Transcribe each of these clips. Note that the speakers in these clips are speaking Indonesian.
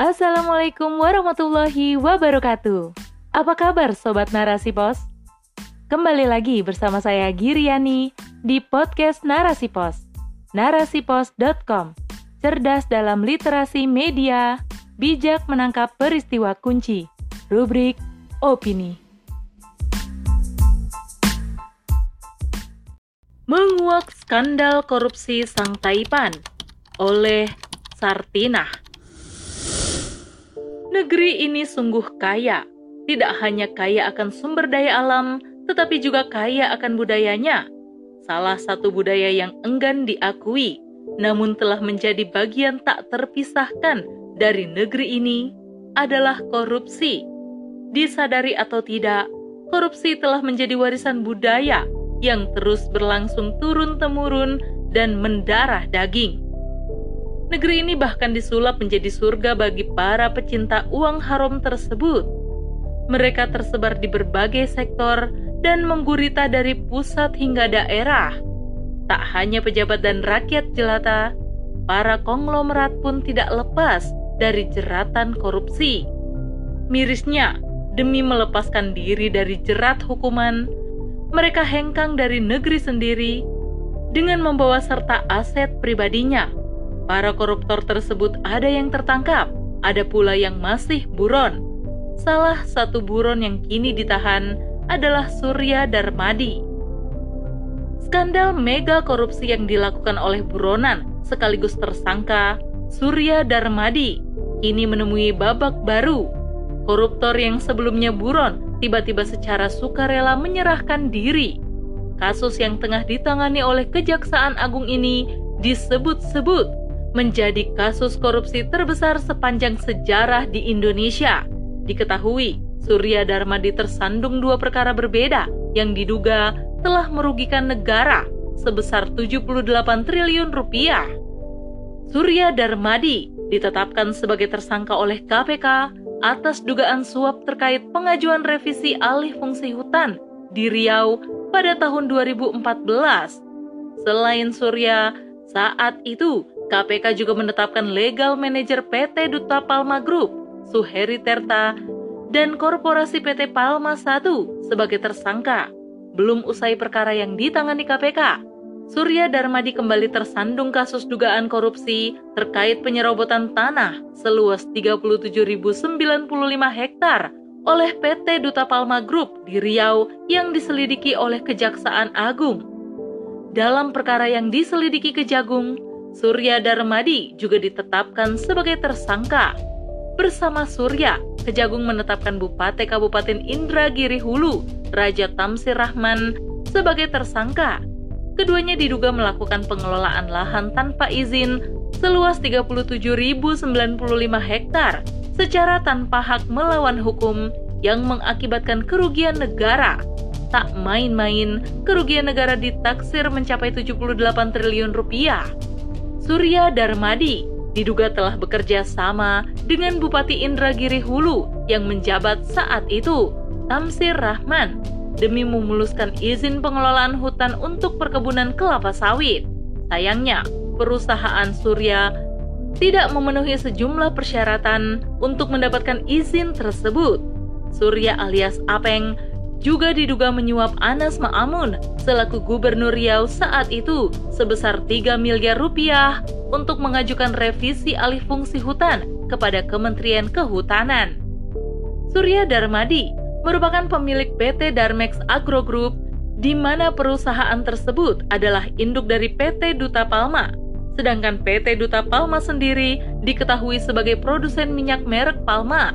Assalamualaikum warahmatullahi wabarakatuh. Apa kabar Sobat Narasi Pos? Kembali lagi bersama saya Giriani di podcast Narasi Pos. Narasipos.com Cerdas dalam literasi media, bijak menangkap peristiwa kunci. Rubrik Opini. Menguak skandal korupsi Sang Taipan oleh Sartinah. Negeri ini sungguh kaya, tidak hanya kaya akan sumber daya alam, tetapi juga kaya akan budayanya. Salah satu budaya yang enggan diakui, namun telah menjadi bagian tak terpisahkan dari negeri ini adalah korupsi. Disadari atau tidak, korupsi telah menjadi warisan budaya yang terus berlangsung turun-temurun dan mendarah daging. Negeri ini bahkan disulap menjadi surga bagi para pecinta uang haram tersebut. Mereka tersebar di berbagai sektor dan menggurita dari pusat hingga daerah. Tak hanya pejabat dan rakyat jelata, para konglomerat pun tidak lepas dari jeratan korupsi. Mirisnya, demi melepaskan diri dari jerat hukuman, mereka hengkang dari negeri sendiri dengan membawa serta aset pribadinya Para koruptor tersebut ada yang tertangkap, ada pula yang masih buron. Salah satu buron yang kini ditahan adalah Surya Darmadi. Skandal mega korupsi yang dilakukan oleh buronan sekaligus tersangka Surya Darmadi kini menemui babak baru. Koruptor yang sebelumnya buron tiba-tiba secara sukarela menyerahkan diri. Kasus yang tengah ditangani oleh Kejaksaan Agung ini disebut-sebut menjadi kasus korupsi terbesar sepanjang sejarah di Indonesia. Diketahui, Surya Darmadi tersandung dua perkara berbeda yang diduga telah merugikan negara sebesar 78 triliun rupiah. Surya Darmadi ditetapkan sebagai tersangka oleh KPK atas dugaan suap terkait pengajuan revisi alih fungsi hutan di Riau pada tahun 2014. Selain Surya, saat itu KPK juga menetapkan legal manajer PT Duta Palma Group, Suheri Terta, dan Korporasi PT Palma I sebagai tersangka. Belum usai perkara yang ditangani KPK, Surya Darmadi kembali tersandung kasus dugaan korupsi terkait penyerobotan tanah seluas 37.095 hektar oleh PT Duta Palma Group di Riau yang diselidiki oleh Kejaksaan Agung. Dalam perkara yang diselidiki Kejagung, Surya Darmadi juga ditetapkan sebagai tersangka. Bersama Surya, Kejagung menetapkan Bupati Kabupaten Indragiri Hulu, Raja Tamsir Rahman, sebagai tersangka. Keduanya diduga melakukan pengelolaan lahan tanpa izin seluas 37.095 hektar secara tanpa hak melawan hukum yang mengakibatkan kerugian negara. Tak main-main, kerugian negara ditaksir mencapai 78 triliun rupiah. Surya Darmadi diduga telah bekerja sama dengan Bupati Indragiri Hulu yang menjabat saat itu, Tamsir Rahman, demi memuluskan izin pengelolaan hutan untuk perkebunan kelapa sawit. Sayangnya, perusahaan Surya tidak memenuhi sejumlah persyaratan untuk mendapatkan izin tersebut. Surya alias Apeng juga diduga menyuap Anas Ma'amun selaku Gubernur Riau saat itu sebesar 3 miliar rupiah untuk mengajukan revisi alih fungsi hutan kepada Kementerian Kehutanan. Surya Darmadi merupakan pemilik PT Darmex Agro Group di mana perusahaan tersebut adalah induk dari PT Duta Palma. Sedangkan PT Duta Palma sendiri diketahui sebagai produsen minyak merek Palma.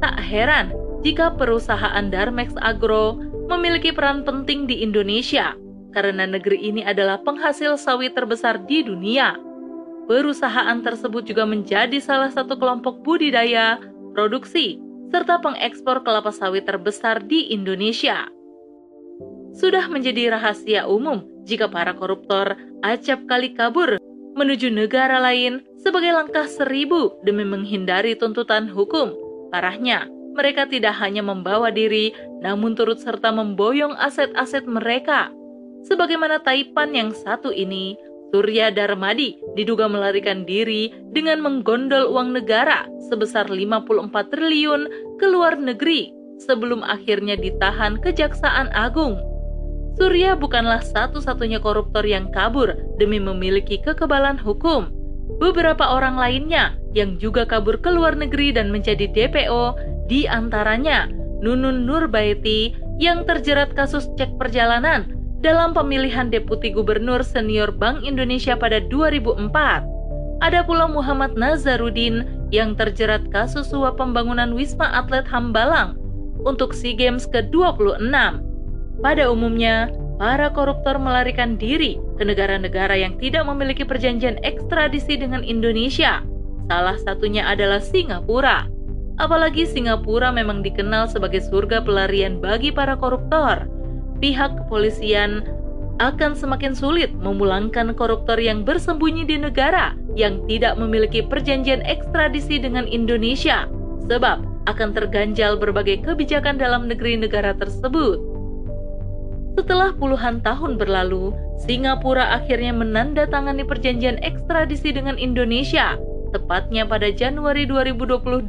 Tak heran jika perusahaan Darmex Agro memiliki peran penting di Indonesia karena negeri ini adalah penghasil sawit terbesar di dunia. Perusahaan tersebut juga menjadi salah satu kelompok budidaya, produksi, serta pengekspor kelapa sawit terbesar di Indonesia. Sudah menjadi rahasia umum jika para koruptor acap kali kabur menuju negara lain sebagai langkah seribu demi menghindari tuntutan hukum. Parahnya, mereka tidak hanya membawa diri, namun turut serta memboyong aset-aset mereka. Sebagaimana Taipan yang satu ini, Surya Darmadi diduga melarikan diri dengan menggondol uang negara sebesar 54 triliun ke luar negeri sebelum akhirnya ditahan Kejaksaan Agung. Surya bukanlah satu-satunya koruptor yang kabur demi memiliki kekebalan hukum. Beberapa orang lainnya yang juga kabur ke luar negeri dan menjadi DPO, di antaranya Nunun Nurbaiti yang terjerat kasus cek perjalanan dalam pemilihan Deputi Gubernur Senior Bank Indonesia pada 2004. Ada pula Muhammad Nazarudin yang terjerat kasus suap pembangunan Wisma Atlet Hambalang untuk SEA Games ke-26. Pada umumnya, para koruptor melarikan diri ke negara-negara yang tidak memiliki perjanjian ekstradisi dengan Indonesia. Salah satunya adalah Singapura. Apalagi Singapura memang dikenal sebagai surga pelarian bagi para koruptor. Pihak kepolisian akan semakin sulit memulangkan koruptor yang bersembunyi di negara yang tidak memiliki perjanjian ekstradisi dengan Indonesia, sebab akan terganjal berbagai kebijakan dalam negeri negara tersebut. Setelah puluhan tahun berlalu, Singapura akhirnya menandatangani perjanjian ekstradisi dengan Indonesia, tepatnya pada Januari 2022.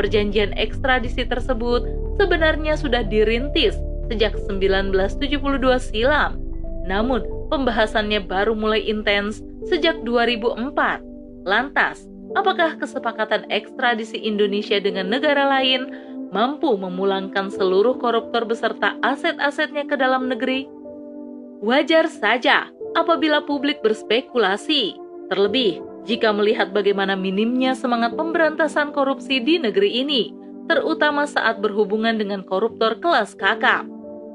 Perjanjian ekstradisi tersebut sebenarnya sudah dirintis sejak 1972 silam. Namun, pembahasannya baru mulai intens sejak 2004. Lantas, apakah kesepakatan ekstradisi Indonesia dengan negara lain mampu memulangkan seluruh koruptor beserta aset-asetnya ke dalam negeri? Wajar saja apabila publik berspekulasi, terlebih jika melihat bagaimana minimnya semangat pemberantasan korupsi di negeri ini, terutama saat berhubungan dengan koruptor kelas kakap.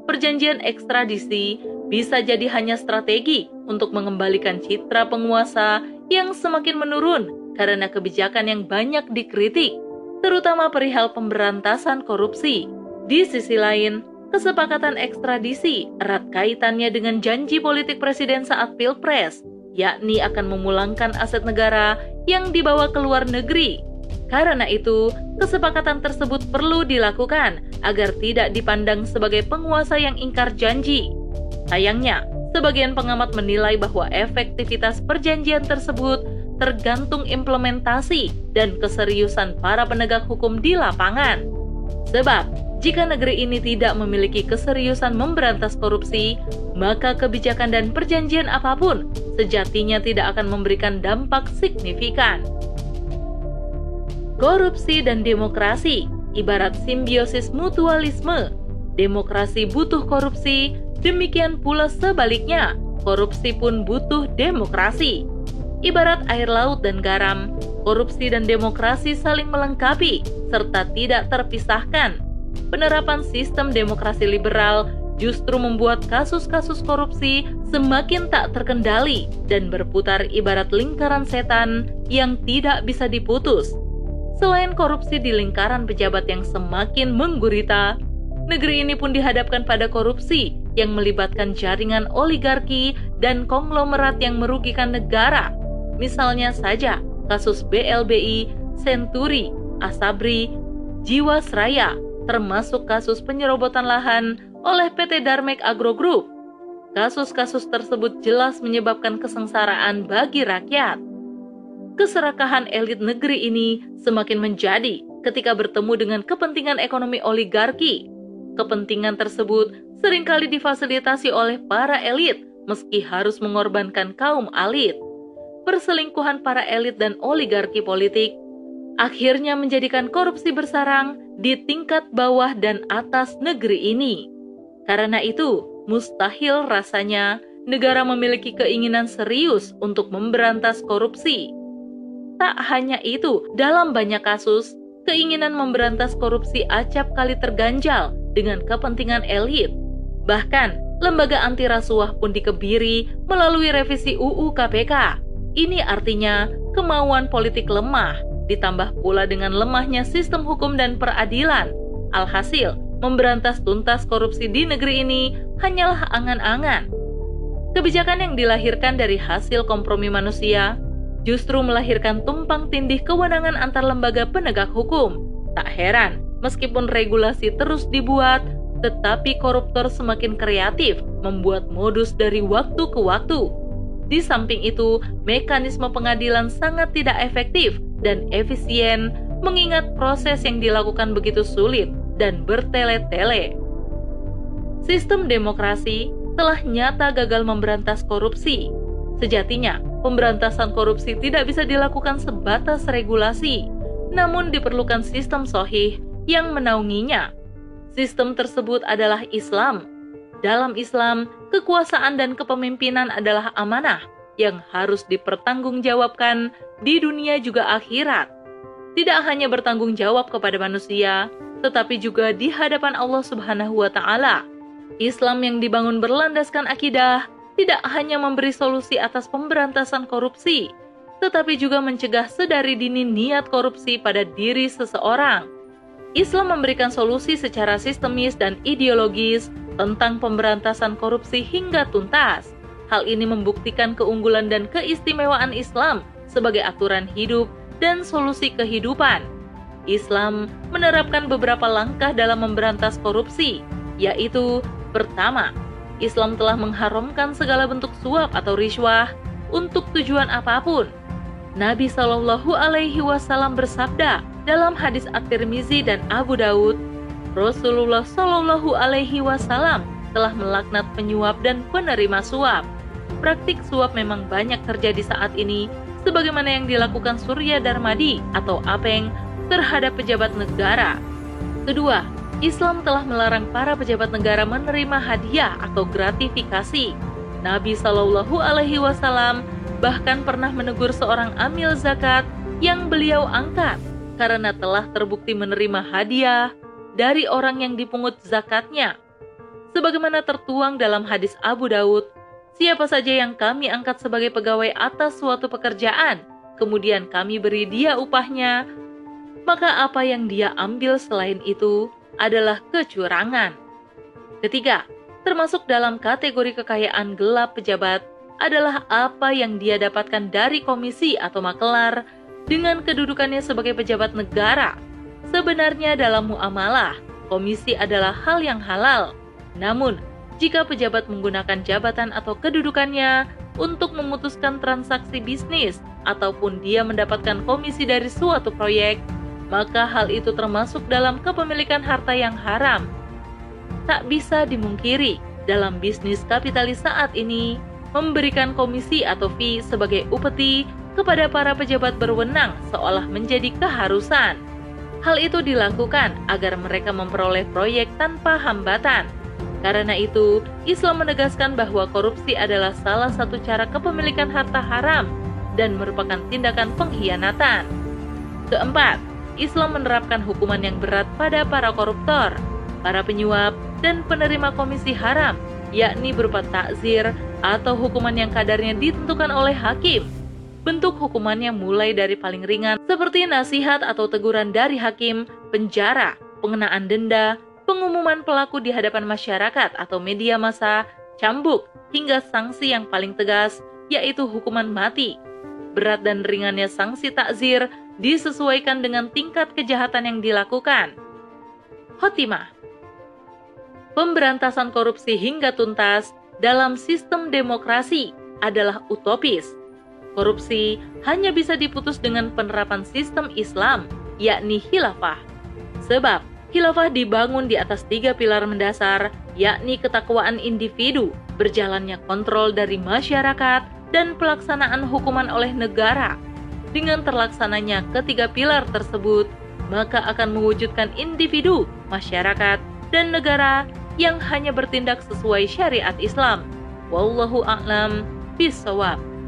Perjanjian ekstradisi bisa jadi hanya strategi untuk mengembalikan citra penguasa yang semakin menurun karena kebijakan yang banyak dikritik terutama perihal pemberantasan korupsi. Di sisi lain, kesepakatan ekstradisi erat kaitannya dengan janji politik presiden saat Pilpres, yakni akan memulangkan aset negara yang dibawa ke luar negeri. Karena itu, kesepakatan tersebut perlu dilakukan agar tidak dipandang sebagai penguasa yang ingkar janji. Sayangnya, sebagian pengamat menilai bahwa efektivitas perjanjian tersebut tergantung implementasi dan keseriusan para penegak hukum di lapangan. Sebab, jika negeri ini tidak memiliki keseriusan memberantas korupsi, maka kebijakan dan perjanjian apa pun sejatinya tidak akan memberikan dampak signifikan. Korupsi dan demokrasi ibarat simbiosis mutualisme. Demokrasi butuh korupsi, demikian pula sebaliknya, korupsi pun butuh demokrasi. Ibarat air laut dan garam, korupsi dan demokrasi saling melengkapi serta tidak terpisahkan. Penerapan sistem demokrasi liberal justru membuat kasus-kasus korupsi semakin tak terkendali dan berputar ibarat lingkaran setan yang tidak bisa diputus. Selain korupsi di lingkaran pejabat yang semakin menggurita, negeri ini pun dihadapkan pada korupsi yang melibatkan jaringan oligarki dan konglomerat yang merugikan negara Misalnya saja kasus BLBI, Senturi, Asabri, Jiwasraya, termasuk kasus penyerobotan lahan oleh PT Darmek Agro Group. Kasus-kasus tersebut jelas menyebabkan kesengsaraan bagi rakyat. Keserakahan elit negeri ini semakin menjadi ketika bertemu dengan kepentingan ekonomi oligarki. Kepentingan tersebut sering kali difasilitasi oleh para elit meski harus mengorbankan kaum alit perselingkuhan para elit dan oligarki politik, akhirnya menjadikan korupsi bersarang di tingkat bawah dan atas negeri ini. Karena itu, mustahil rasanya negara memiliki keinginan serius untuk memberantas korupsi. Tak hanya itu, dalam banyak kasus, keinginan memberantas korupsi acap kali terganjal dengan kepentingan elit. Bahkan, lembaga anti rasuah pun dikebiri melalui revisi UU KPK ini artinya kemauan politik lemah, ditambah pula dengan lemahnya sistem hukum dan peradilan. Alhasil, memberantas tuntas korupsi di negeri ini hanyalah angan-angan. Kebijakan yang dilahirkan dari hasil kompromi manusia justru melahirkan tumpang tindih kewenangan antar lembaga penegak hukum. Tak heran, meskipun regulasi terus dibuat, tetapi koruptor semakin kreatif membuat modus dari waktu ke waktu Di samping itu, mekanisme pengadilan sangat tidak efektif dan efisien mengingat proses yang dilakukan begitu sulit dan bertele-tele. Sistem demokrasi telah nyata gagal memberantas korupsi. Sejatinya, pemberantasan korupsi tidak bisa dilakukan sebatas regulasi, namun diperlukan sistem sohih yang menaunginya. Sistem tersebut adalah Islam. Dalam Islam, kekuasaan dan kepemimpinan adalah amanah yang harus dipertanggungjawabkan di dunia juga akhirat. Tidak hanya bertanggung jawab kepada manusia, tetapi juga di hadapan Allah Subhanahu wa taala. Islam yang dibangun berlandaskan akidah tidak hanya memberi solusi atas pemberantasan korupsi, tetapi juga mencegah sedari dini niat korupsi pada diri seseorang. Islam memberikan solusi secara sistemis dan ideologis tentang pemberantasan korupsi hingga tuntas. Hal ini membuktikan keunggulan dan keistimewaan Islam sebagai aturan hidup dan solusi kehidupan. Islam menerapkan beberapa langkah dalam memberantas korupsi, yaitu pertama, Islam telah mengharamkan segala bentuk suap atau riswah untuk tujuan apa pun. Nabi Shallallahu Alaihi Wasallam bersabda dalam hadis At-Tirmizi dan Abu Daud, Rasulullah Shallallahu Alaihi Wasallam telah melaknat penyuap dan penerima suap. Praktik suap memang banyak terjadi saat ini, sebagaimana yang dilakukan Surya Darmadi atau Apeng terhadap pejabat negara. Kedua, Islam telah melarang para pejabat negara menerima hadiah atau gratifikasi. Nabi Shallallahu Alaihi Wasallam bahkan pernah menegur seorang amil zakat yang beliau angkat karena telah terbukti menerima hadiah dari orang yang dipungut zakatnya. Sebagaimana tertuang dalam hadis Abu Daud, siapa saja yang kami angkat sebagai pegawai atas suatu pekerjaan, kemudian kami beri dia upahnya, maka apa yang dia ambil selain itu adalah kecurangan. Ketiga, termasuk dalam kategori kekayaan gelap pejabat adalah apa yang dia dapatkan dari komisi atau makelar dengan kedudukannya sebagai pejabat negara. Sebenarnya dalam muamalah, komisi adalah hal yang halal. Namun, jika pejabat menggunakan jabatan atau kedudukannya untuk memutuskan transaksi bisnis ataupun dia mendapatkan komisi dari suatu proyek, maka hal itu termasuk dalam kepemilikan harta yang haram. Tak bisa dimungkiri, dalam bisnis kapitalis saat ini, memberikan komisi atau fee sebagai upeti kepada para pejabat berwenang seolah menjadi keharusan. Hal itu dilakukan agar mereka memperoleh proyek tanpa hambatan. Karena itu, Islam menegaskan bahwa korupsi adalah salah satu cara kepemilikan harta haram dan merupakan tindakan pengkhianatan. Keempat, Islam menerapkan hukuman yang berat pada para koruptor, para penyuap, dan penerima komisi haram, yakni berupa takzir atau hukuman yang kadarnya ditentukan oleh hakim. Bentuk hukumannya mulai dari paling ringan seperti nasihat atau teguran dari hakim, penjara, pengenaan denda, pengumuman pelaku di hadapan masyarakat atau media massa, cambuk, hingga sanksi yang paling tegas, yaitu hukuman mati. Berat dan ringannya sanksi takzir disesuaikan dengan tingkat kejahatan yang dilakukan. Khotimah Pemberantasan korupsi hingga tuntas dalam sistem demokrasi adalah utopis. Korupsi hanya bisa diputus dengan penerapan sistem Islam, yakni khilafah. Sebab khilafah dibangun di atas tiga pilar mendasar, yakni ketakwaan individu, berjalannya kontrol dari masyarakat, dan pelaksanaan hukuman oleh negara dengan terlaksananya ketiga pilar tersebut, maka akan mewujudkan individu, masyarakat, dan negara yang hanya bertindak sesuai syariat Islam. Wallahu a'lam bishawab.